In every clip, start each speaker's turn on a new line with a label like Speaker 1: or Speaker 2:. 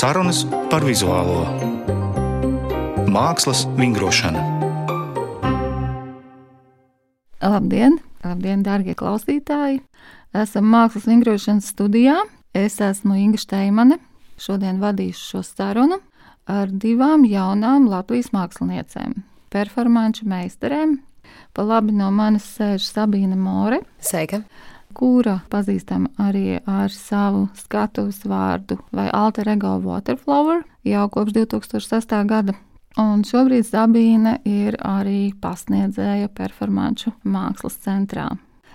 Speaker 1: Sarunas par vizuālo mākslas vingrošanu.
Speaker 2: Labdien, labdien, darbie klausītāji! Esam mākslas vingrošanas studijā. Es esmu Inga Steimane. Šodien vadīšu šo sarunu ar divām jaunām Latvijas māksliniecēm, performāņu meistarēm. Pa labi no manis sēž Sabīna More.
Speaker 3: Sveika!
Speaker 2: Kura pazīstama arī ar savu skatuves vārdu vai alter ego Waterflower jau kopš 2006. gada. Un šobrīd Sabīne ir arī pasniedzēja performāņu mākslas centrā.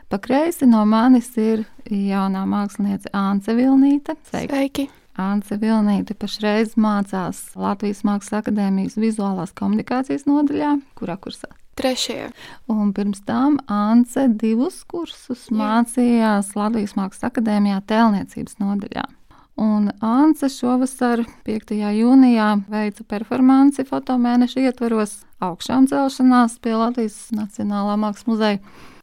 Speaker 2: Pa kreisi no manis ir jaunā mākslinieca Ance Vilnīte.
Speaker 3: Sveiki! Sveiki.
Speaker 2: Ance Vilnīte pašreiz mācās Latvijas Mākslas akadēmijas vizuālās komunikācijas nodaļā, kurā kursā
Speaker 3: Trešajā.
Speaker 2: Un pirms tam Ance divus kursus Jā. mācījās Latvijas Mākslas akadēmijā tēlniecības nodaļā. Un Anse šovasar, 5. jūnijā, veica performanci fotomēneša ietvaros augšām celšanās pie Latvijas Nacionālā Mākslas muzeja.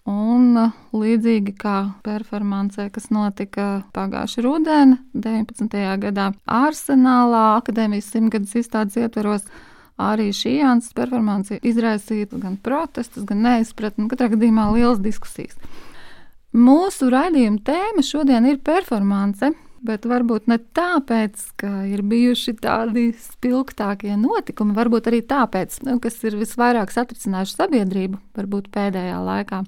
Speaker 2: Un līdzīgi kā performancē, kas notika pagājušā rudenī, 19. gadā, Arsenālā akadēmijas simtgadus izstādes ietvaros, arī šī Jānis performance izraisīja gan protestus, gan neizpratni, katrā gadījumā lielas diskusijas. Mūsu raidījuma tēma šodien ir performance, bet varbūt ne tāpēc, ka ir bijuši tādi spilgtākie notikumi, varbūt arī tāpēc, nu, kas ir visvairāk satricinājuši sabiedrību, varbūt pēdējā laikā.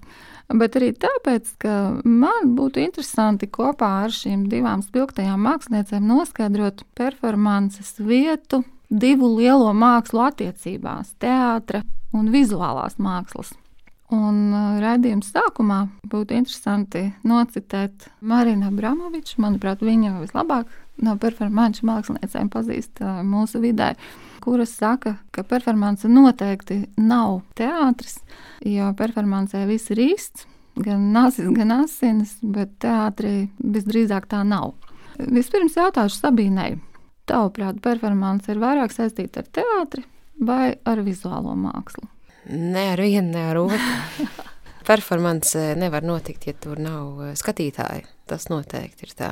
Speaker 2: Bet arī tāpēc, ka man būtu interesanti kopā ar šīm divām spilgtajām māksliniecēm noskaidrot performances vietu divu lielo mākslu attiecībās - teātra un vizuālās mākslas. Un uh, raidījuma sākumā būtu interesanti nocitēt Marinu Abramoviču. Manuprāt, viņa vislabāk no performāņu māksliniecēm pazīst uh, mūsu vidē, kuras saka, ka performance noteikti nav teātris, jo performancē viss ir īsts, gan nācis, gan asinis, bet teātrī visdrīzāk tā nav. Vispirms jautāšu Sabīnai, Tavuprāt, performance ir vairāk saistīta ar teātri vai ar vizuālo mākslu?
Speaker 3: Ne ar vienu, ne ar otru. performance nevar notikt, ja tur nav eh, skatītāji. Tas noteikti ir tā.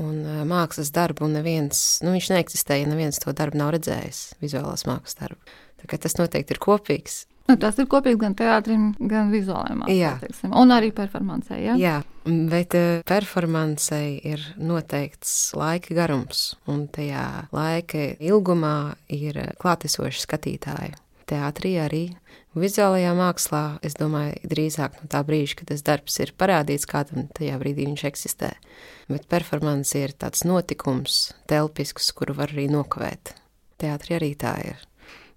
Speaker 3: Un eh, mākslas darbu neviens, nu, viņš neeksistē, ja neviens to darbu nav redzējis, vizuālās mākslas darbu. Tā tas noteikti ir kopīgs.
Speaker 2: Nu, tas ir kopīgs gan teātrim, gan vizuālajiem māksliniekam. Un arī performancei. Ja?
Speaker 3: Jā, bet uh, performancei ir noteikts laika garums, un tajā laika ilgumā ir klātesoši skatītāji. Teātrī arī vizuālajā mākslā, es domāju, drīzāk no tā brīža, kad tas darbs ir parādīts kādam, tajā brīdī viņš eksistē. Bet performance ir tāds notikums, telpisks, kuru var arī nokavēt. Teātrī arī tā ir.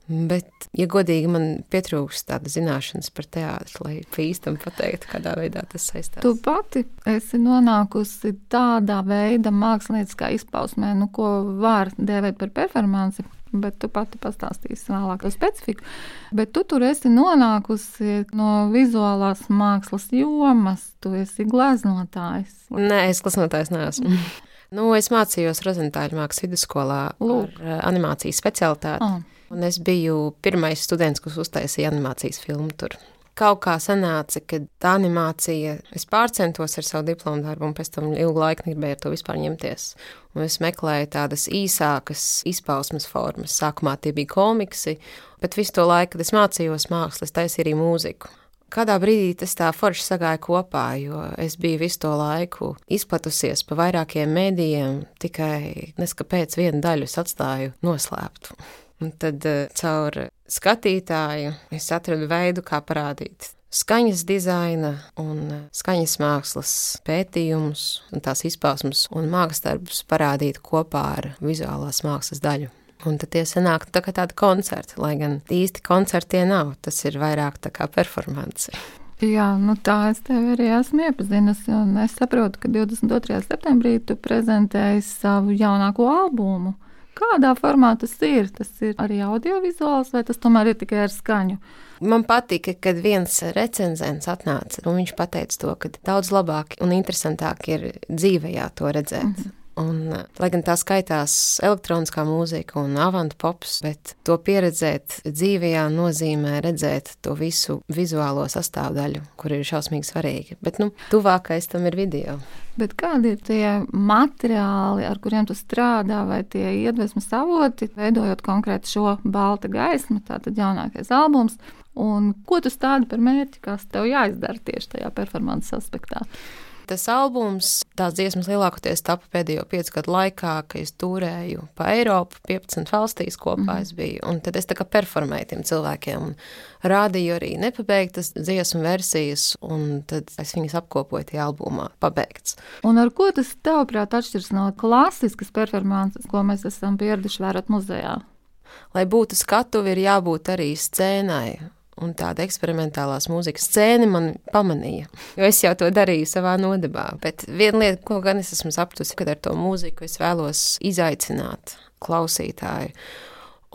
Speaker 3: Bet, ja godīgi, man pietrūkst tāda zināšanas par teātri, lai īstam pateiktu, kādā veidā tas saistās.
Speaker 2: Tu pati esi nonākusi tādā veidā mākslinieckā izpausmē, nu, ko var dēvēt par performanci. Bet tu pati pastāstīsi vēlāk par specifiku. Bet tu tur esi nonākusi no vizuālās mākslas jomas. Tu esi gleznotājs.
Speaker 3: Nē, es gleznotājs neesmu. nu, es mācījos Rozentāļu mākslas vidusskolā Lūk. ar eh, animācijas specialitāti. Oh. Un es biju pirmais students, kas uztaisīja animācijas filmu tur. Kaut kā sanāca, ka tā animācija, es pārcentos ar savu diplomu darbu, un pēc tam ilgu laiku negribēju ar to vispār ņemties. Un es meklēju tādas īsākas izpausmes formas. Sākumā tie bija komiksi, bet visu to laiku, kad es mācījos mākslu, es taisīju arī mūziku. Kādā brīdī tas tā forši sagāja kopā, jo es biju visu to laiku izplatusies pa vairākiem mēdījiem, tikai neskapēc vienu daļu atstāju noslēptu. Un tad uh, caur skatītāju es atradu veidu, kā parādīt skaņas dizaina un eh, skaņas mākslas pētījumus un tās izpausmes un darbus parādīt kopā ar vizuālās mākslas daļu. Un tad tie sanāk tā kā tādi koncerti, lai gan īsti koncerti tie nav, tas ir vairāk tā kā performance.
Speaker 2: Jā, nu tā es tevi arī esmu iepazinusi, un es saprotu, ka 22. septembrī tu prezentēji savu jaunāko albumu. Kādā formā tas ir? Tas ir arī audiovizuāls, vai tas tomēr ir tikai ar skaņu?
Speaker 3: Man patika, kad viens recenzents atnāca un viņš teica to, ka daudz labāk un interesantāk ir dzīvē to redzēt. Mm -hmm. Un, lai gan tā skaitās elektroniskā mūzika un avantu pops, bet to pieredzēt dzīvajā nozīmē redzēt to visu vizuālo sastāvdaļu, kur ir šausmīgi svarīgi. Bet nu, tuvākais tam ir video.
Speaker 2: Bet kādi ir tie materiāli, ar kuriem tu strādā, vai tie iedvesmas avoti, veidojot konkrēti šo balta gaismu, tātad jaunākais albums? Un ko tu stādi par mērķi, kas tev jāizdara tieši tajā performances aspektā?
Speaker 3: Tas albums, tās dziesmas lielākoties tapu pēdējo piecu gadu laikā, kad es turēju pa Eiropu, 15 valstīs kopā mm. es biju. Un tad es tā kā performēju tiem cilvēkiem un rādīju arī nepabeigtas dziesmu versijas, un tad es viņas apkopoju tajā albumā, pabeigts.
Speaker 2: Un ar ko tas tavuprāt atšķiras no klasiskas performances, ko mēs esam pieraduši vērot muzejā?
Speaker 3: Lai būtu skatuvi, ir jābūt arī scēnai un tāda eksperimentālās mūzikas scēna man pamanīja. Jo es jau to darīju savā nodabā. Bet viena lieta, ko gan es esmu sapratusi, kad ar to mūziku es vēlos izaicināt klausītāju.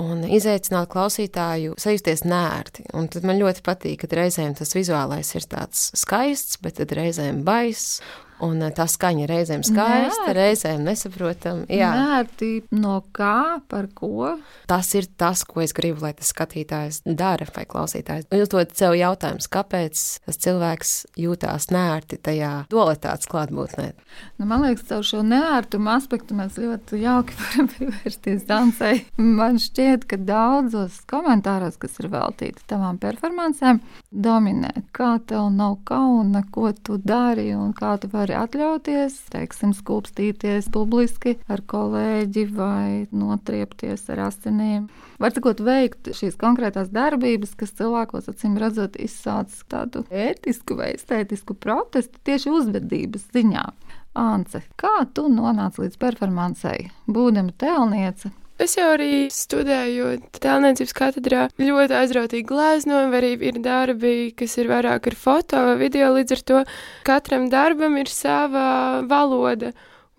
Speaker 3: Un izaicināt klausītāju, sajusties nērti. Un tad man ļoti patīk, ka reizēm tas vizuālais ir tāds skaists, bet reizēm baiss. Un eh, tā skaņa reizēm skaista, Nērti. reizēm nesaprotama.
Speaker 2: Nērti no kā, par ko?
Speaker 3: Tas ir tas, ko es gribu, lai tas skatītājs dara vai klausītājs. Uzdod sev jautājums, kāpēc tas cilvēks jūtās nērti tajā dualitātes klātbūtnē.
Speaker 2: Nu, man liekas, caur šo nērtumu aspektu mēs ļoti jauki varam pievērsties dansai. Man šķiet, ka daudzos komentāros, kas ir veltīti tavām performancēm, dominē, kā tev nav kauna, ko tu dari un kā tu vari vari atļauties, teiksim, skūpstīties publiski ar kolēģi vai notriepties ar asinīm. Var sakot, veikt šīs konkrētās darbības, kas cilvēkos acīm redzot izsāc tādu ētisku vai estētisku protestu tieši uzvedības ziņā. Ance, kā tu nonāci līdz performancei, būdama tēlniece,
Speaker 4: Es jau arī studēju tēlniecības katedrā. Ļoti aizrautīgi glāznojumi, arī ir darbi, kas ir vairāk ar foto vai video. Līdz ar to katram darbam ir sava valoda,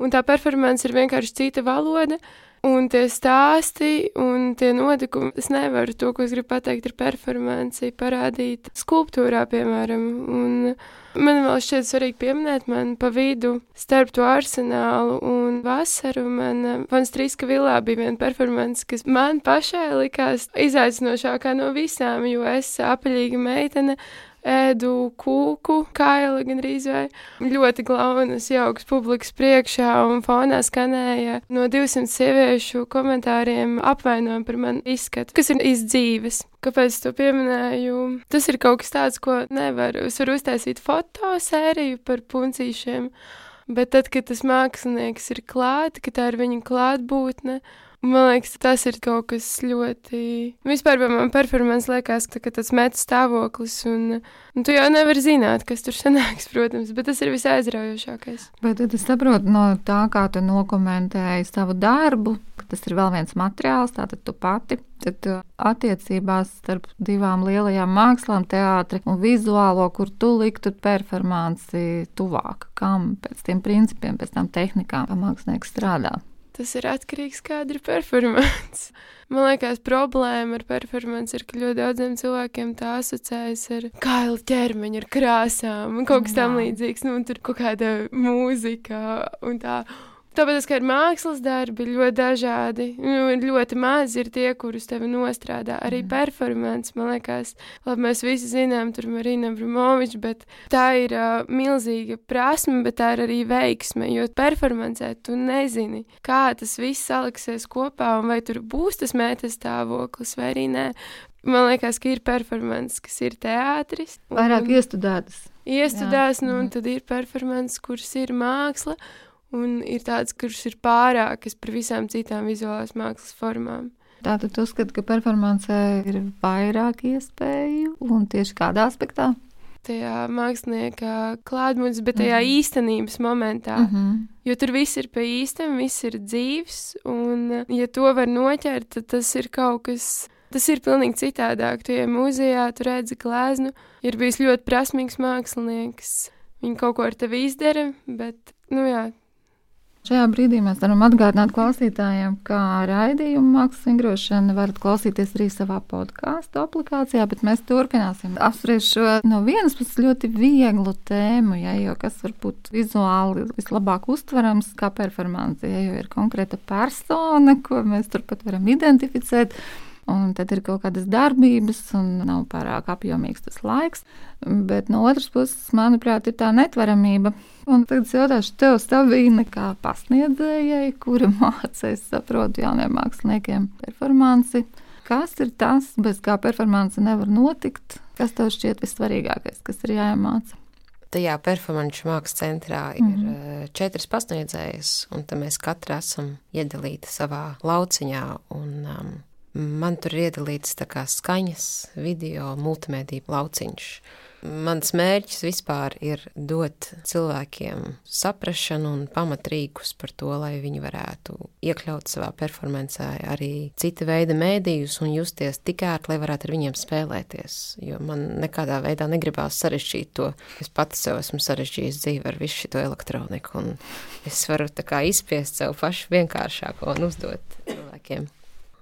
Speaker 4: un tā performance ir vienkārši cita valoda. Un tie stāsti un tie notikumi, es nevaru to, ko es gribu pateikt, ir performanci, parādīt skulptūrā, piemēram. Un man vēl šķiet svarīgi pieminēt, man pa vidu starp to arsenālu un vasaru, man Vanstrīska vilā bija viena performance, kas man pašai likās izaicinošākā no visām, jo es apaļīga meitene ēdu kūku, kaili gan arī vai ļoti glaunas, jauks publikas priekšā un fonā skanēja no 200 sieviešu komentāriem apvainojumi par manu izskatu, kas ir izdzīves. Kāpēc to pieminēju? Tas ir kaut kas tāds, ko nevaru. Es varu uztaisīt fotosēriju par puncīšiem, bet tad, kad tas mākslinieks ir klāt, ka tā ir viņa klātbūtne, Man liekas, tas ir kaut kas ļoti. Vispār man performance liekas, ka tas metas stāvoklis, un, un tu jau nevari zināt, kas tur sanāks, protams, bet tas ir visaizraujošākais.
Speaker 2: Bet tad es saprotu no tā, kā tu nokomentēji savu darbu, ka tas ir vēl viens materiāls, tātad tu pati. Tad uh, attiecībās starp divām lielajām mākslām, teātri un vizuālo, kur tu liktu performanci tuvāk, kam pēc tiem principiem, pēc tām tehnikām mākslinieks strādā
Speaker 4: tas ir atkarīgs no kāda ir performance. Man liekas, problēma ar performance ir, ka ļoti daudziem cilvēkiem tā asociējas ar kaila ķermeņa, ar krāsām un kaut kas tam līdzīgs. Nu, tur kaut kāda mūzika un tā. Tāpēc, ka ir mākslas darbi, ļoti dažādi. Nu, ļoti maz ir tie, kurus tev nostrādā. Arī mm. performance, man liekas, labi, mēs visi zinām, tur Marina Brumoviča, bet tā ir uh, milzīga prasme, bet tā ir arī veiksme. Jo performancē tu nezini, kā tas viss saliksies kopā, un vai tur būs tas mētas stāvoklis vai arī nē. Man liekas, ka ir performance, kas ir teātris.
Speaker 2: Vairāk iestudētas.
Speaker 4: Iestudētas, nu, un tad ir performance, kuras ir māksla un ir tāds, kurš ir pārākas par visām citām vizuālās mākslas formām.
Speaker 2: Tātad uzskata, ka performancē ir vairāk iespēju un tieši kādā aspektā?
Speaker 4: Tajā mākslinieka klātbūtnes, bet tajā mm -hmm. īstenības momentā. Mm -hmm. Jo tur viss ir pa īstam, viss ir dzīves, un ja to var noķert, tad tas ir kaut kas. Tas ir pilnīgi citādāk. Tu ej muzejā, tu redzi gleznu, ir bijis ļoti prasmīgs mākslinieks. Viņi kaut ko ar tevi izdara, bet, nu jā,
Speaker 2: Šajā brīdī mēs varam atgādināt klausītājiem, ka raidījumu mākslas vingrošanu varat klausīties arī savā podkāstu aplikācijā, bet mēs turpināsim apspriest šo no vienas puses ļoti vieglu tēmu, ja, jo kas var būt vizuāli vislabāk uztverams kā performance, ja jau ir konkrēta persona, ko mēs turpat varam identificēt. Un tad ir kaut kādas darbības, un nav pārāk apjomīgs tas laiks. Bet no otras puses, manuprāt, ir tā netvaramība. Un tad es jautāšu tev, Sabīne, kā pasniedzējai, kura mācīs, saprotu, jauniem māksliniekiem performanci. Kas ir tas, bez kā performance nevar notikt? Kas tev šķiet vissvarīgākais, kas ir jāiemācās?
Speaker 3: Tajā performāņu mākslas centrā ir mm -hmm. četras pasniedzējas, un mēs katra esam iedalīti savā lauciņā. Un, um, Man tur ir iedalīts skaņas, video, multimediju lauciņš. Mans mērķis vispār ir dot cilvēkiem saprāšanu un pamatrīkus par to, lai viņi varētu iekļaut savā performancē arī cita veida mēdījus un justies tik ērti, lai varētu ar viņiem spēlēties. Jo man nekādā veidā negribās sarežģīt to. Es pati sev esmu sarežģījis dzīvi ar visu šo elektroniku, un es varu izspiest sev pašu vienkāršāko un uzdot cilvēkiem.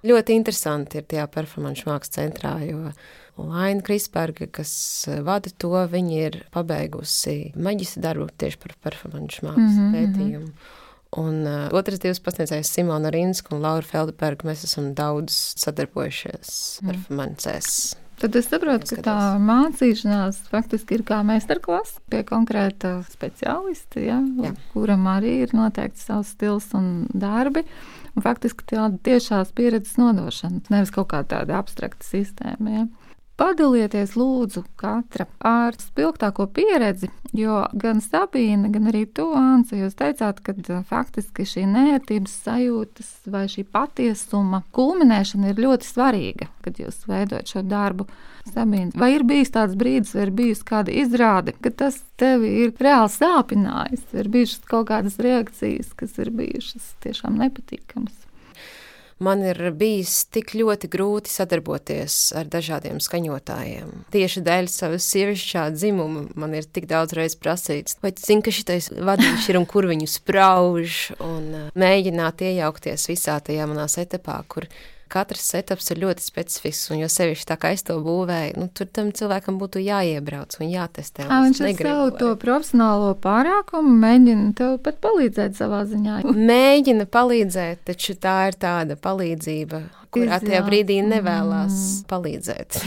Speaker 3: Ļoti interesanti ir tajā performāņu mākslas centrā, jo Laina Krisberga, kas eh, vada to, viņa ir pabeigusi maģistra darbu tieši par performāņu mākslas mm -hmm. pētījumu. Un uh, otrs divs pasniedzējs Simona Rinska un Laura Feldberga, mēs esam daudz sadarbojušies mm. performancēs.
Speaker 2: Tad es saprotu, ka tā mācīšanās faktiski ir kā meistarklase pie konkrēta speciālista, ja, Jā. kuram arī ir noteikti savs stils un darbi. Un faktiski tāda tiešās pieredzes nodošana, nevis kaut kā tāda abstrakta sistēma. Ja. Padalieties, lūdzu, katra ar spilgtāko pieredzi, jo gan Sabīna, gan arī tu, Anse, jūs teicāt, ka uh, faktiski šī nērtības sajūtas vai šī patiesuma kulminēšana ir ļoti svarīga, kad jūs veidojat šo darbu. Sabīna, vai ir bijis tāds brīdis, vai ir bijusi kāda izrāde, ka tas tevi ir reāli sāpinājis, ir bijušas kaut kādas reakcijas, kas ir bijušas tiešām nepatīkamas?
Speaker 3: Man ir bijis tik ļoti grūti sadarboties ar dažādiem skaņotājiem. Tieši dēļ savas sievišķā dzimuma man ir tik daudz reizes prasīts, vai tu zini, ka šitais vadīšs ir un kur viņu sprauž, un mēģināt iejaukties visā tajā manā etapā, kur katrs setups ir ļoti specifisks, un jo sevišķi tā kā es to būvēju, nu, tur tam cilvēkam būtu jāiebrauc un jātestē.
Speaker 2: Un viņš ar savu to profesionālo pārākumu mēģina tev pat palīdzēt savā ziņā.
Speaker 3: Mēģina palīdzēt, taču tā ir tāda palīdzība, kurā tajā brīdī nevēlas mm. palīdzēt.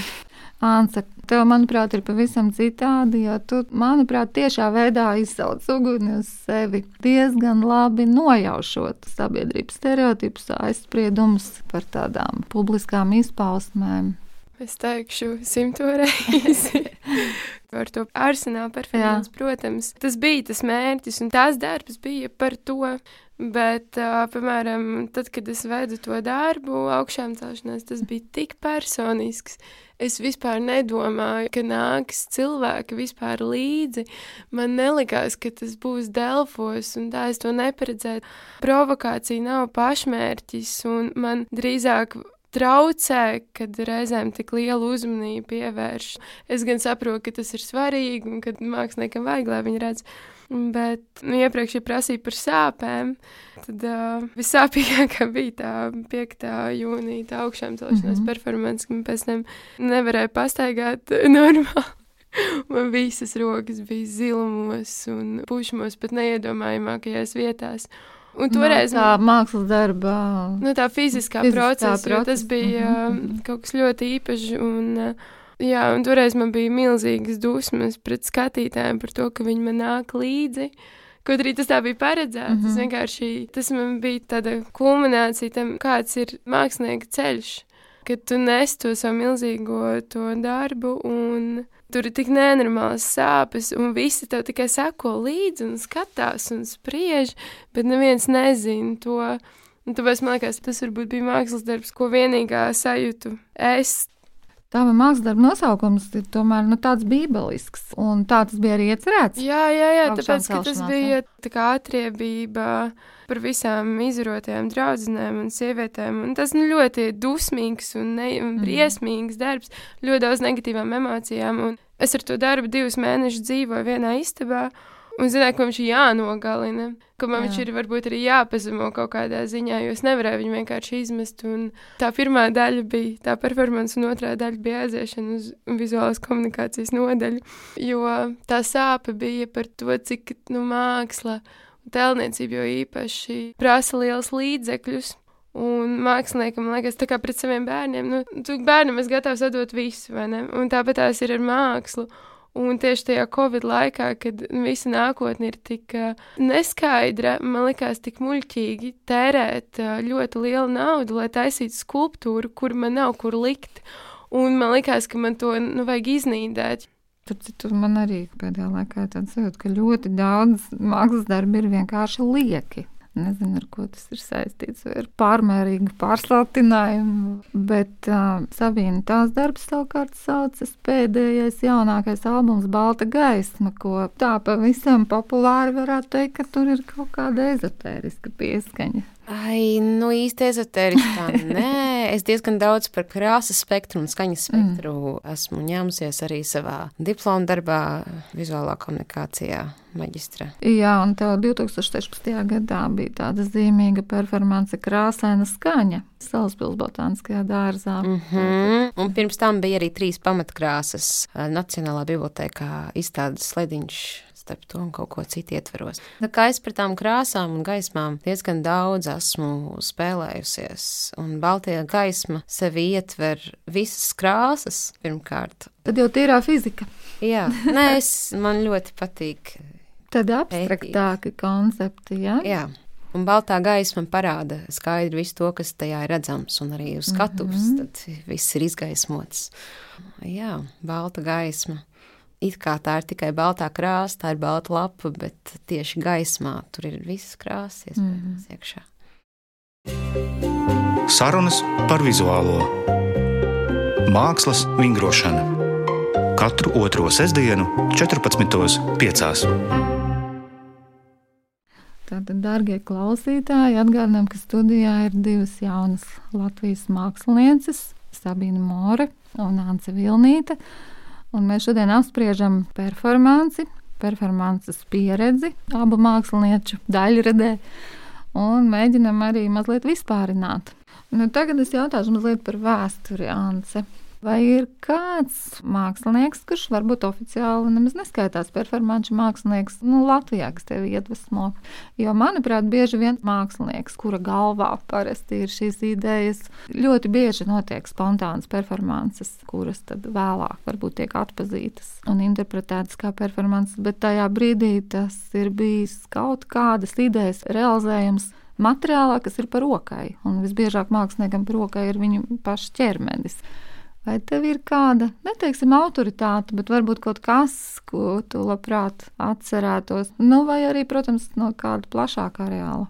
Speaker 2: Ansa, tev, manuprāt, ir pavisam citādi, jo tu, manuprāt, tiešā veidā izsauc uguni uz sevi, diezgan labi nojaušot sabiedrības stereotipus, aizspriedumus par tādām publiskām izpausmēm.
Speaker 4: Es teikšu, simto reizi par to arsenālu performanci. Protams, tas bija tas mērķis, un tās darbs bija par to. Bet, uh, piemēram, tad, kad es veidu to darbu, augšām celšanās, tas bija tik personisks. Es vispār nedomāju, ka nāks cilvēki vispār līdzi. Man nelikās, ka tas būs Delfos, un tā es to neparedzēju. Provokācija nav pašmērķis, un man drīzāk traucē, kad reizēm tik lielu uzmanību pievērš. Es gan saprotu, ka tas ir svarīgi un ka māksliniekam vajag, lai viņi redz. Bet nu, iepriekš, ja prasīja par sāpēm, tad uh, visāpīgākā bija tā 5. jūnija tā augšām celšanās mm -hmm. performance, ka pēc tam nevarēja pastaigāt normāli. Man visas rokas bija zilumos un pušmos pat neiedomājamākajās vietās. Un toreiz
Speaker 2: no, tā mākslas darba,
Speaker 4: nu, tā fiziskā, fiziskā procesa, procesa. tas bija mm -hmm. kaut kas ļoti īpašs. Un, jā, un toreiz man bija milzīgas dusmas pret skatītājiem par to, ka viņi man nāk līdzi. Kaut arī tas tā bija paredzēts. Mm -hmm. Tas mhm. vienkārši tas man bija tāda kulminācija tam, kāds ir mākslinieka ceļš. Kad tu nes to savu milzīgo to darbu un Tur ir tik nenormāls sāpes, un visi tev tikai seko līdzi un skatās un spriež, bet neviens nezina to. Un tāpēc man liekas, tas varbūt bija mākslas darbs, ko vienīgā sajūtu es.
Speaker 2: Tava mākslas nosaukums ir tomēr nu, tāds bībelisks, un tā tas bija arī iecerēts.
Speaker 4: Jā, jā, jā tāpēc, tas bija tā kā atriebība par visām izrotajām draudzenēm un sievietēm. Un tas nu, ļoti dusmīgs un, ne, un mhm. briesmīgs darbs, ļoti daudz negatīvām emocijām. Un es ar to darbu divus mēnešus dzīvoju vienā istabā. Un zināju, ka viņš ir jānogalina, ka man Jā. viņš ir varbūt arī jāpazemo kaut kādā ziņā, jo es nevarēju viņu vienkārši izmest. Un tā pirmā daļa bija tā performance, un otrā daļa bija aiziešana uz vizuālās komunikācijas nodaļu. Jo tā sāpe bija par to, cik nu, māksla un tēlniecība jo īpaši prasa liels līdzekļus. Un māksliniekam, liekas, tā kā pret saviem bērniem, nu, tu bērnam es gatavs atdot visu, vai ne? Un tāpat tās ir ar mākslu. Un tieši tajā Covid laikā, kad visa nākotne ir tik neskaidra, man likās tik muļķīgi tērēt ļoti lielu naudu, lai taisītu skulptūru, kur man nav kur likt. Un man likās, ka man to nu, vajag iznīdēt.
Speaker 2: Tur man arī pēdējā laikā tāds sajūta, ka ļoti daudz mākslas darbi ir vienkārši lieki. Nezinu, ar ko tas ir saistīts, vai ar pārmērīgu pārslātinājumu. Bet uh, Sabīna tās darbs savukārt saucas pēdējais jaunākais albums Balta gaisma, ko tā pavisam populāri varētu teikt, ka tur ir kaut kāda ezotēriska pieskaņa.
Speaker 3: Ai, nu īsti ezotēriskā. Nē, es diezgan daudz par krāsas spektru un skaņas spektru mm. esmu ņēmusies arī savā diploma darbā, vizuālā komunikācijā. Maģistra.
Speaker 2: Jā, un tev 2016. gadā bija tāda zīmīga performance, krāsaina skaņa Salaspils botāniskajā dārzā.
Speaker 3: Mm -hmm. Un pirms tam bija arī trīs pamatkrāsas Nacionālā bibliotēkā izstādes slediņš starp to un kaut ko citu ietveros. Tā kā es par tām krāsām un gaismām diezgan daudz esmu spēlējusies, un Baltijā gaisma sevi ietver visas krāsas pirmkārt.
Speaker 2: Tad jau tīrā fizika.
Speaker 3: Jā, nē, es, man ļoti patīk.
Speaker 2: Tad abstraktāki koncepti, jā?
Speaker 3: Jā. Un baltā gaisma parāda skaidri visu to, kas tajā ir redzams, un arī uz skatuves mm -hmm. tad viss ir izgaismots. Jā, balta gaisma it kā tā ir tikai baltā krāsa, tā ir balta lapa, bet tieši gaismā tur ir visas krāsas iespējams mm. iekšā.
Speaker 1: Sarunas par vizuālo mākslas vingrošanu katru otro sestdienu, 14.5.
Speaker 2: Tātad, darbie klausītāji, atgādinām, ka studijā ir divas jaunas Latvijas mākslinieces, Sabīna More un Anse Vilnīte. Un mēs šodien apspriežam performanci, performances pieredzi abu mākslinieču daļradē un mēģinam arī mazliet vispārināt. Nu, tagad es jautāšu mazliet par vēsturi, Anse. Vai ir kāds mākslinieks, kurš varbūt oficiāli nemaz neskaitās performāņu mākslinieks, nu, Latvijā, kas tevi iedvesmo? Jo, manuprāt, bieži vien mākslinieks, kura galvā parasti ir šīs idejas, ļoti bieži notiek spontānas performances, kuras tad vēlāk varbūt tiek atpazītas un interpretētas kā performances, bet tajā brīdī tas ir bijis kaut kādas idejas realizējums materiālā, kas ir par rokai. Un visbiežāk māksliniekam par rokai ir viņu paša ķermenis. Vai tev ir kāda, neteiksim, autoritāte, bet varbūt kaut kas, ko tu labprāt atcerētos? Nu, vai arī, protams, no kāda plašākā reāla.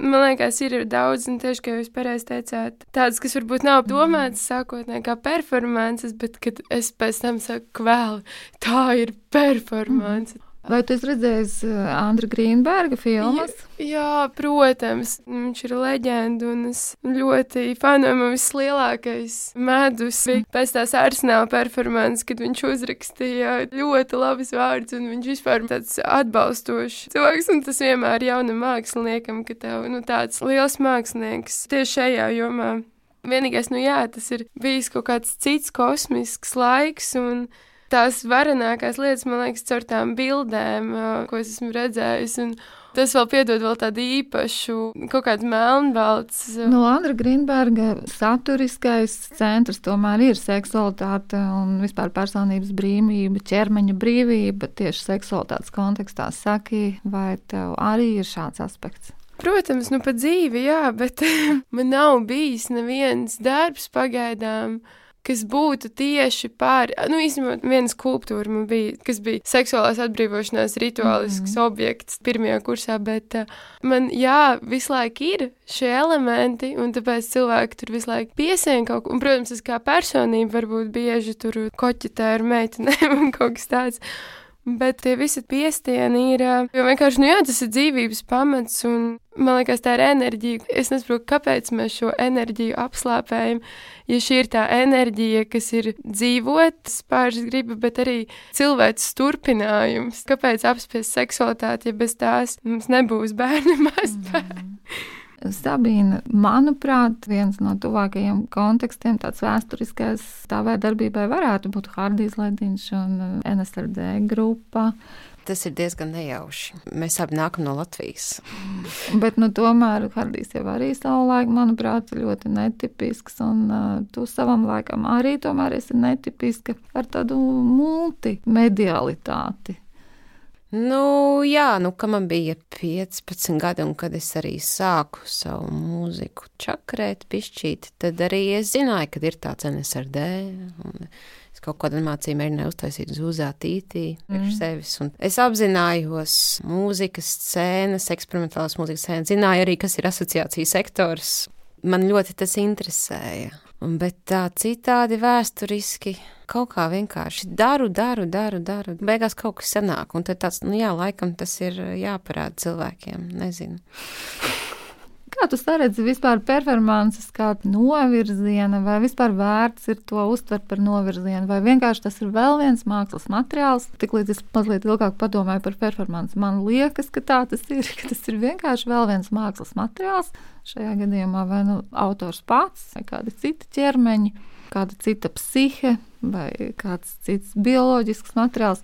Speaker 4: Man liekas, ir daudz, un tieši kā jūs pareizi teicāt, tādas, kas varbūt nav domātas sākotnēji kā performances, bet kad es pēc tam saku, kvēl, tā ir performance. Mm.
Speaker 2: Vai tu esi redzējis eh, Andra Grīnberga filmas?
Speaker 4: Jā, jā, protams, viņš ir leģenda un es ļoti fanoju. Man vislielākais medus bija pēc tās arsenāla performances, kad viņš uzrakstīja ļoti labus vārdus un viņš vispār tāds atbalstošs cilvēks. Un tas vienmēr jaunam māksliniekam, ka tev nu, tāds liels mākslinieks tieši šajā jomā. Vienīgais, nu jā, tas ir bijis kaut kāds cits kosmisks laiks un tās varenākās lietas, man liekas, caur tām bildēm, ko es esmu redzējis. Tas vēl piedod vēl tādu īpašu, kaut kādu melnbalts.
Speaker 2: No Andra Grīnberga saturiskais centrs tomēr ir seksualitāte un vispār personības brīvība, ķermeņa brīvība tieši seksualitātes kontekstā. Saki, vai tev arī ir šāds aspekts?
Speaker 4: Protams, nu pa dzīvi, jā, bet man nav bijis neviens darbs pagaidām kas būtu tieši par, nu, īstenībā viena skulptūra man bija, kas bija seksuālās atbrīvošanās rituālisks mm -hmm. objekts pirmajā kursā, bet uh, man, jā, visu laiku ir šie elementi, un tāpēc cilvēki tur visu laiku piesien kaut ko, un, protams, es kā personība varbūt bieži tur koķitē ar meitenēm un kaut kas tāds. Bet tie visi piestieni ir. Vienkārši, nu jā, tas ir dzīvības pamats, un man liekas, tā ir enerģija. Es nesaprotu, kāpēc mēs šo enerģiju apslāpējam. Ja šī ir tā enerģija, kas ir dzīvot, spāršas griba, bet arī cilvēks turpinājums. Kāpēc apspiest seksualitāti, ja bez tās mums nebūs bērni mazbērni? Mm.
Speaker 2: Sabīna, manuprāt, viens no tuvākajiem kontekstiem, tāds vēsturiskais stāvē darbībai varētu būt Hardijs Lediņš un uh, NSRD grupa.
Speaker 3: Tas ir diezgan nejauši. Mēs abi nākam no Latvijas.
Speaker 2: Bet, nu, tomēr Hardijs jau arī savulaik, manuprāt, ļoti netipisks, un uh, tu savam laikam arī tomēr esi netipiska ar tādu multimedialitāti.
Speaker 3: Nu, jā, nu, kad man bija 15 gadi, un kad es arī sāku savu mūziku čakrēt, pišķīt, tad arī es zināju, ka ir tāds NSRD. Es kaut kādu animāciju mēģināju uztaisīt zūzā tītī priekš mm. sevis. Un es apzinājos mūzikas scēnas, eksperimentālas mūzikas scēnas, zināju arī, kas ir asociāciju sektors. Man ļoti tas interesēja. Bet tā citādi vēsturiski kaut kā vienkārši daru, daru, daru, daru. Beigās kaut kas sanāk, un tad tāds, nu jā, laikam tas ir jāparāda cilvēkiem. Nezinu.
Speaker 2: Kā tu saredzi vispār performances kā novirziena, vai vispār vērts ir to uztvert par novirzienu, vai vienkārši tas ir vēl viens mākslas materiāls? Tiklīdz es mazliet ilgāk padomāju par performanci, man liekas, ka tā tas ir, ka tas ir vienkārši vēl viens mākslas materiāls. Šajā gadījumā vai nu autors pats, vai kādi citi ķermeņi, kāda cita psihe, vai kāds cits bioloģisks materiāls.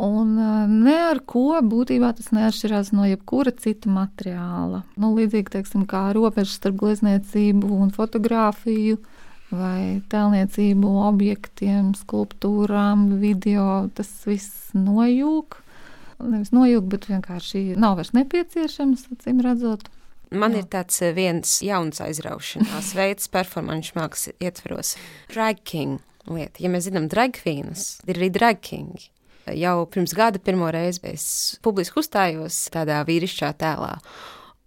Speaker 2: Un eh, ne ar ko būtībā tas neatšķirās no jebkura cita materiāla. Nu, līdzīgi teiksim, kā robeža starp glezniecību un fotografiju, vai tēlniecību, objektiem, skulptūrām, video. Tas viss nojūg. Nevis nojūg, bet vienkārši nav vairs nepieciešams, acīm redzot.
Speaker 3: Man Jā. ir tāds eh, viens jauns aizraušanās veids, performāņu mākslas ietveros. Drag king lieta. Ja mēs zinām drag queens, ir arī drag kingi. Jau pirms gada pirmo reizi es publiski uzstājos tādā vīrišķā tēlā.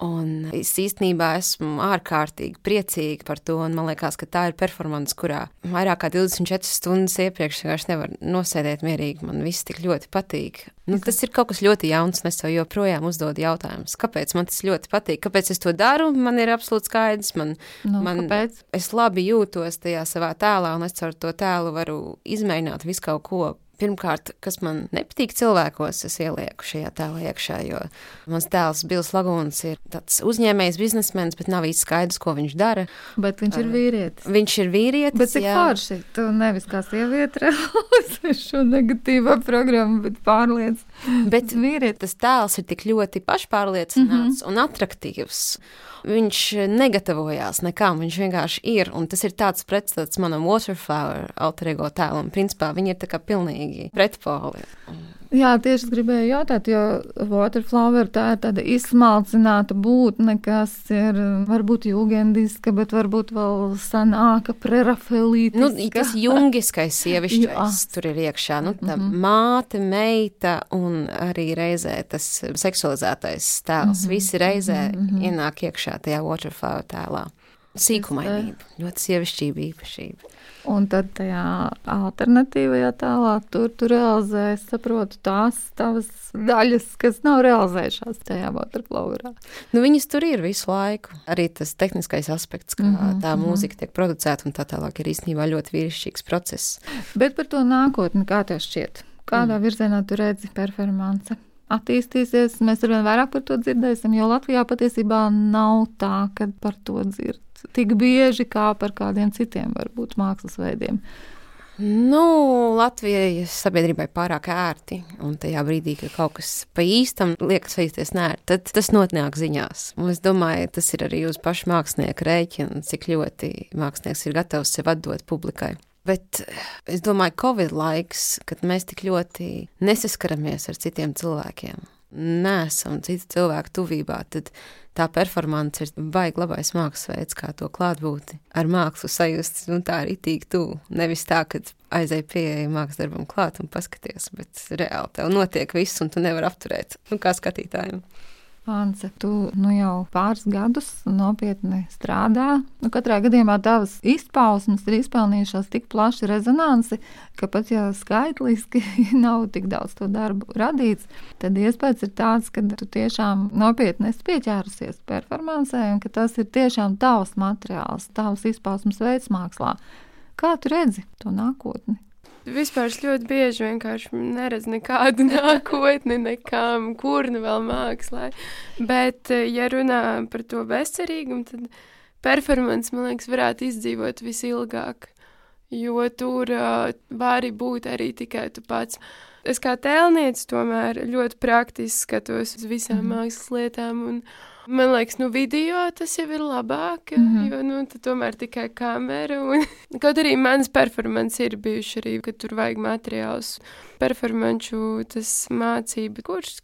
Speaker 3: Un es īstenībā esmu ārkārtīgi priecīga par to. Man liekas, ka tā ir performance, kurā vairāk kā 24 stundas iepriekš vienkārši nevar nosēdēt mierīgi. Man viss tik ļoti patīk. Nu, tas ir kaut kas ļoti jauns, un es sev joprojām uzdodu jautājumus, kāpēc man tas ļoti patīk, kāpēc es to daru. Man ir absolūti skaidrs, man,
Speaker 2: nu,
Speaker 3: man
Speaker 2: kāpēc?
Speaker 3: es labi jūtos tajā savā tēlā, un es ar to tēlu varu izmēģināt visu kaut ko Pirmkārt, kas man nepatīk cilvēkos, es ielieku šajā tēlā iekšā, jo mans tēls Bils Lagūns ir tāds uzņēmējs, biznesmenis, bet nav īsti skaidrs, ko viņš dara.
Speaker 2: Bet viņš ir vīrietis.
Speaker 3: Viņš ir vīrietis.
Speaker 2: Bet cik forši, tu nevis kā sieviete realizē šo negatīvo programmu, bet pārliec.
Speaker 3: Bet vīrietis, tēls ir tik ļoti pašpārliecināts mm -hmm. un attraktīvs. Viņš negatavojās nekām, viņš vienkārši ir. Un tas ir tāds pretstats manam Waterflower alter ego tēlam. Principā viņi ir tā kā pilnīgi pretpoli.
Speaker 2: Jā, tieši gribēju jautāt, jo Waterflower tā ir tāda izsmalcināta būtne, kas ir varbūt jūgendiska, bet varbūt vēl senāka, prerafelīta.
Speaker 3: Nu, tas jungiskais sievišķais tur ir iekšā. Nu, tā mm -hmm. māte, meita un arī reizē tas seksualizētais tēls. Mm -hmm. Visi reizē mm -hmm. ienāk iekšā tajā Waterflower tēlā. Sīkumainība, ļoti sievišķība īpašība.
Speaker 2: Un tad tajā alternatīvajā tēlā tur tu realizē, saprotu, tās tavas daļas, kas nav realizējušās tajā waterflowerā.
Speaker 3: Nu, viņas tur ir visu laiku. Arī tas tehniskais aspekts, kā mm -hmm, tā mhm. mūzika tiek producēta un tā tālāk ir īstenībā ļoti vīrišķīgs process.
Speaker 2: Bet par to nākotni, kā tev šķiet? Kādā mm. virzienā tu redzi performance? Attīstīsies, mēs arvien vairāk par to dzirdēsim, jo Latvijā patiesībā nav tā, ka par to dzird tik bieži kā par kādiem citiem, varbūt, mākslas veidiem.
Speaker 3: Nu, Latvijai sabiedrībai pārāk ērti, un tajā brīdī, kad kaut kas pa īstam liekas veisties nērti, tad tas notnāk ziņās. Un es domāju, tas ir arī uz pašu mākslinieku rēķina, cik ļoti mākslinieks ir gatavs sev atdot publikai. Bet es domāju, Covid laiks, kad mēs tik ļoti nesaskaramies ar citiem cilvēkiem, nesam citu cilvēku tuvībā, tad tā performance ir baigi labais mākslas veids, kā to klātbūtni ar mākslu sajust, un tā arī tīk tuvu. Nevis tā, ka aizēj pieeja mākslas darbam klāt un paskaties, bet reāli tev notiek viss, un tu nevari apturēt, nu kā skatītājiem.
Speaker 2: Ance, tu nu jau pāris gadus nopietni strādā. Nu, katrā gadījumā tavas izpausmes ir izpelnījušās tik plašu rezonanci, ka pat ja skaitliski nav tik daudz to darbu radīts, tad iespējas ir tāds, ka tu tiešām nopietni esi pieķērusies performancē un ka tas ir tiešām tavs materiāls, tavs izpausmes veids mākslā. Kā tu redzi to nākotni?
Speaker 4: Vispār es ļoti bieži vienkārši neredzu nekādu nākotni, nekām, kur nu vēl mākslā. Bet, eh, ja runā par to bezcerīgumu, tad performance, man liekas, varētu izdzīvot visilgāk. Jo tur uh, vari būt arī tikai tu pats. Es kā tēlniece tomēr ļoti praktiski skatos uz visām mm. mākslas lietām. Un, Man liekas, nu, video tas jau ir labāk, mm -hmm. jo nu, tomēr tikai kamera. Un... Kaut arī manas performances ir bijušas arī, ka tur vajag materiālus, performanču, tas mācību kurs.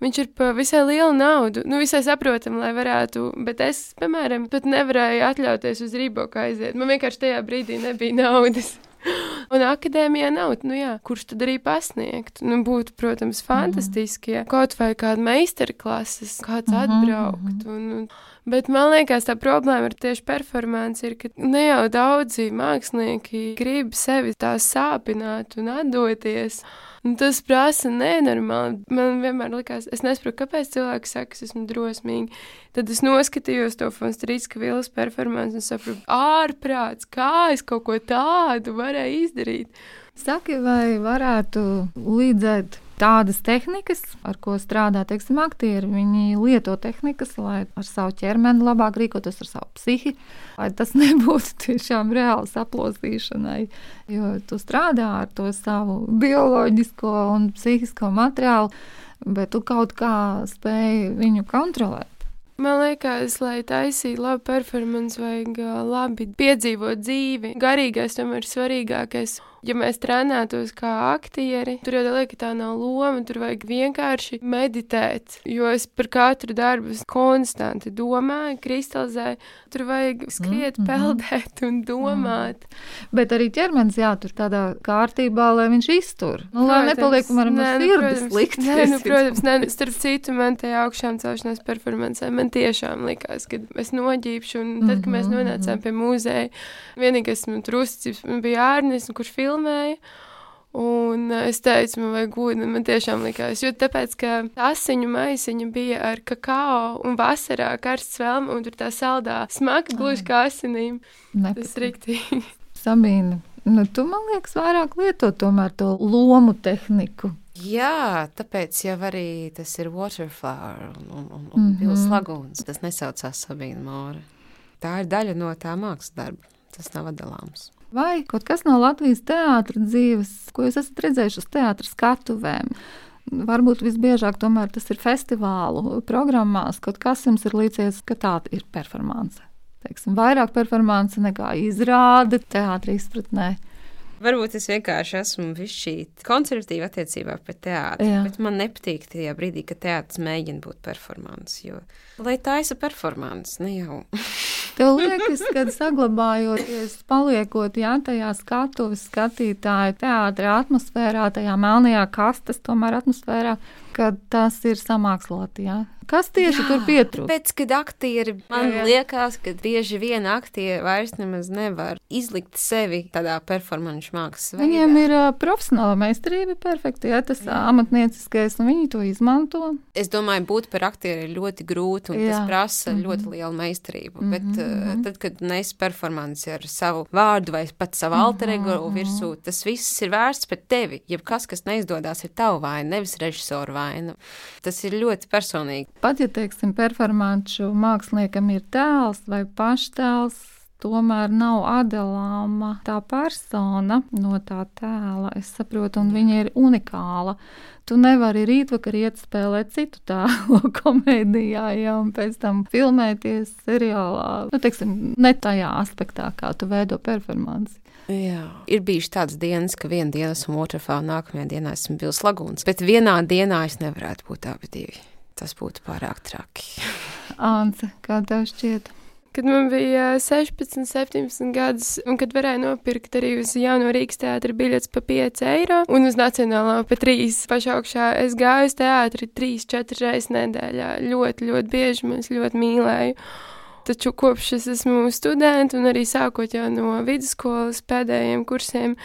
Speaker 4: Viņš ir par visai lielu naudu, nu, visai saprotam, lai varētu, bet es, piemēram, pat nevarēju atļauties uz rīboku aiziet. Man vienkārši tajā brīdī nebija naudas. Un akadēmijā nav, nu jā, kurš tad arī pasniegt. Nu, būtu, protams, fantastiski, ja kaut vai kāda meistarklases, kāds mhm, atbraukt. Un, un, Bet man liekas, tā problēma ir tieši performance, ir, ka ne jau daudzi mākslinieki grib sevi tā sāpināt un atdoties. Un tas prasa nenormāli. Man vienmēr likās, es nesaprotu, kāpēc cilvēki saka, ka esmu drosmīgi. Tad es noskatījos to Fonstrīska vilas performanci un sapratu, ārprāts, kā es kaut ko tādu varēju izdarīt.
Speaker 2: Saki, vai varētu līdzēt tādas tehnikas, ar ko strādā teiksim, aktieri. Viņi lieto tehnikas, lai ar savu ķermeni labāk rīkotos ar savu psihi, lai tas nebūtu tiešām reāli saplosīšanai. Jo tu strādā ar to savu bioloģisko un psihisko materiālu, bet tu kaut kā spēj viņu kontrolēt.
Speaker 4: Man liekas, lai taisītu labu performanci, vajag labi piedzīvot dzīvi. Garīgais tomēr ir svarīgākais ja mēs trenētos kā aktieri, tur jau liekas, ka tā nav loma, tur vajag vienkārši meditēt. Jo es par katru darbu konstanti domāju, kristalizēju, tur vajag skriet, mm -hmm. peldēt un domāt.
Speaker 2: Mm. Bet arī ķermenis jātur tādā kārtībā, lai viņš iztur. Nu, lai nepaliek, piemēram, no nu, sirds slikti.
Speaker 4: Nē, nu, protams, nē, starp citu, man tajā augšām celšanās performancē, man tiešām likās, ka es noģīpšu, un tad, kad mēs mhm, nonācām mhm. pie muzeja, vienīgais man tur uzticības bija Ārnis, kurš filmēja filmēja. Un es teicu, man vajag ūdeni, man tiešām likās, jo tāpēc, ka asiņu maisiņa bija ar kakao un vasarā karsts velma, un tur tā saldā smaga gluži kā asinīm. Nepatīk. Tas riktīgi.
Speaker 2: Sabīna, nu tu man liekas vairāk lieto tomēr to lomu tehniku.
Speaker 3: Jā, tāpēc jau arī tas ir waterflower un, un, un, un mm -hmm. pils lagūns. Tas nesaucās Sabīna Māra. Tā ir daļa no tā mākslas darba. Tas nav atdalāms.
Speaker 2: Vai kaut kas no Latvijas teātras dzīves, ko jūs esat redzējuši uz teātras skatuvēm? Varbūt visbiežāk tomēr tas ir festivālu programmās, kaut kas jums ir līdzies, ka tā ir performance. Teiksim, vairāk performance nekā izrāde teātrī izpratnē.
Speaker 3: Varbūt es vienkārši esmu bijusi konservatīva attiecībā pret teātri. Jā. Bet man nepatīk tajā brīdī, kad teātris mēģina būt performants. Jo, lai tā ir performance, ne jau.
Speaker 2: Tev liekas, ka saglabājoties, paliekot jā, tajā skatuves skatītāja teātra atmosfērā, tajā melnajā kastes tomēr atmosfērā, ka tas ir samāksloti. Kas tieši jā, tur pietrūkst?
Speaker 3: Tāpēc, kad aktieri man jā, jā. liekas, ka bieži vien aktieri vairs nemaz nevar izlikt sevi tādā performanču mākslas
Speaker 2: veidā. Viņiem ir uh, profesionāla meistarība, perfekti, jā, tas jā. amatnieciskais, un viņi to izmanto.
Speaker 3: Es domāju, būt par aktieri ir ļoti grūti, un jā. tas prasa mm -hmm. ļoti lielu meistarību. Mm -hmm. Bet uh, tad, kad nes performanci ar savu vārdu vai pat savu mm -hmm. alter ego virsū, tas viss ir vērsts pret tevi. Jebkas, kas neizdodas, ir tava vaina, nevis režisora vaina. Tas ir ļoti personīgi.
Speaker 2: Pat ja teiksim, performāņu māksliniekam ir tēls vai paštēls, tomēr nav atdalāma tā persona no tā tēla. Es saprotu, un viņa ir unikāla. Tu nevari rītvakar iet spēlēt citu tēlu komēdijā, ja, un pēc tam filmēties seriālā. Nu, teiksim, ne tajā aspektā, kā tu veido performanci.
Speaker 3: Jā. Ir bijušas tādas dienas, ka vienā dienā esmu Waterfall, nākamajā dienā esmu Bils Lagūns, bet vienā dienā es nevarētu būt abi divi. Tas būtu pārāk traki.
Speaker 2: Anta, kā tev šķiet?
Speaker 4: kad man bija 16, 17 gadus, un kad varēja nopirkt arī uz jauno Rīgas teātra biļetes pa 5 eiro, un uz nacionālā pa 3 pašā augšā. Es gāju uz teātri 3-4 reizes nedēļā. Ļoti, ļoti bieži man ļoti mīlēju. Taču kopš es esmu students, un arī sākot jau no vidusskolas pēdējiem kursiem,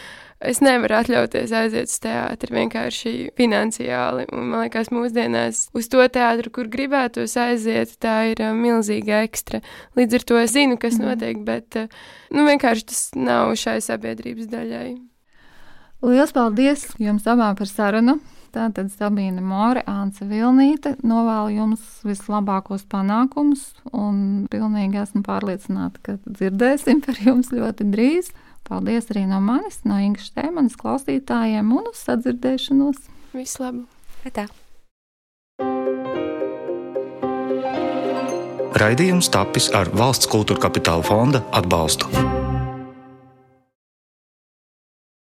Speaker 4: es nevaru atļauties aiziet uz teātri vienkārši finansiāli. Un, man liekas, mūsdienās uz to teātru, kur gribētos aiziet, tā ir uh, milzīga ekstra. Līdz ar to es zinu, kas mm. notiek, bet uh, nu, vienkārši tas nav šai sabiedrības daļai.
Speaker 2: Lielas paldies jums abām par sarunu! Tātad Sabīna More, Ānce Vilnīte, novēlu jums vislabākos panākumus un pilnīgi esmu pārliecināta, ka dzirdēsim par jums ļoti drīz. Paldies arī no manis, no Ingas Štēmanas klausītājiem un uz sadzirdēšanos.
Speaker 4: Visu labu!
Speaker 3: Tā.
Speaker 1: Raidījums tapis ar valsts kultūra kapitāla fonda atbalstu.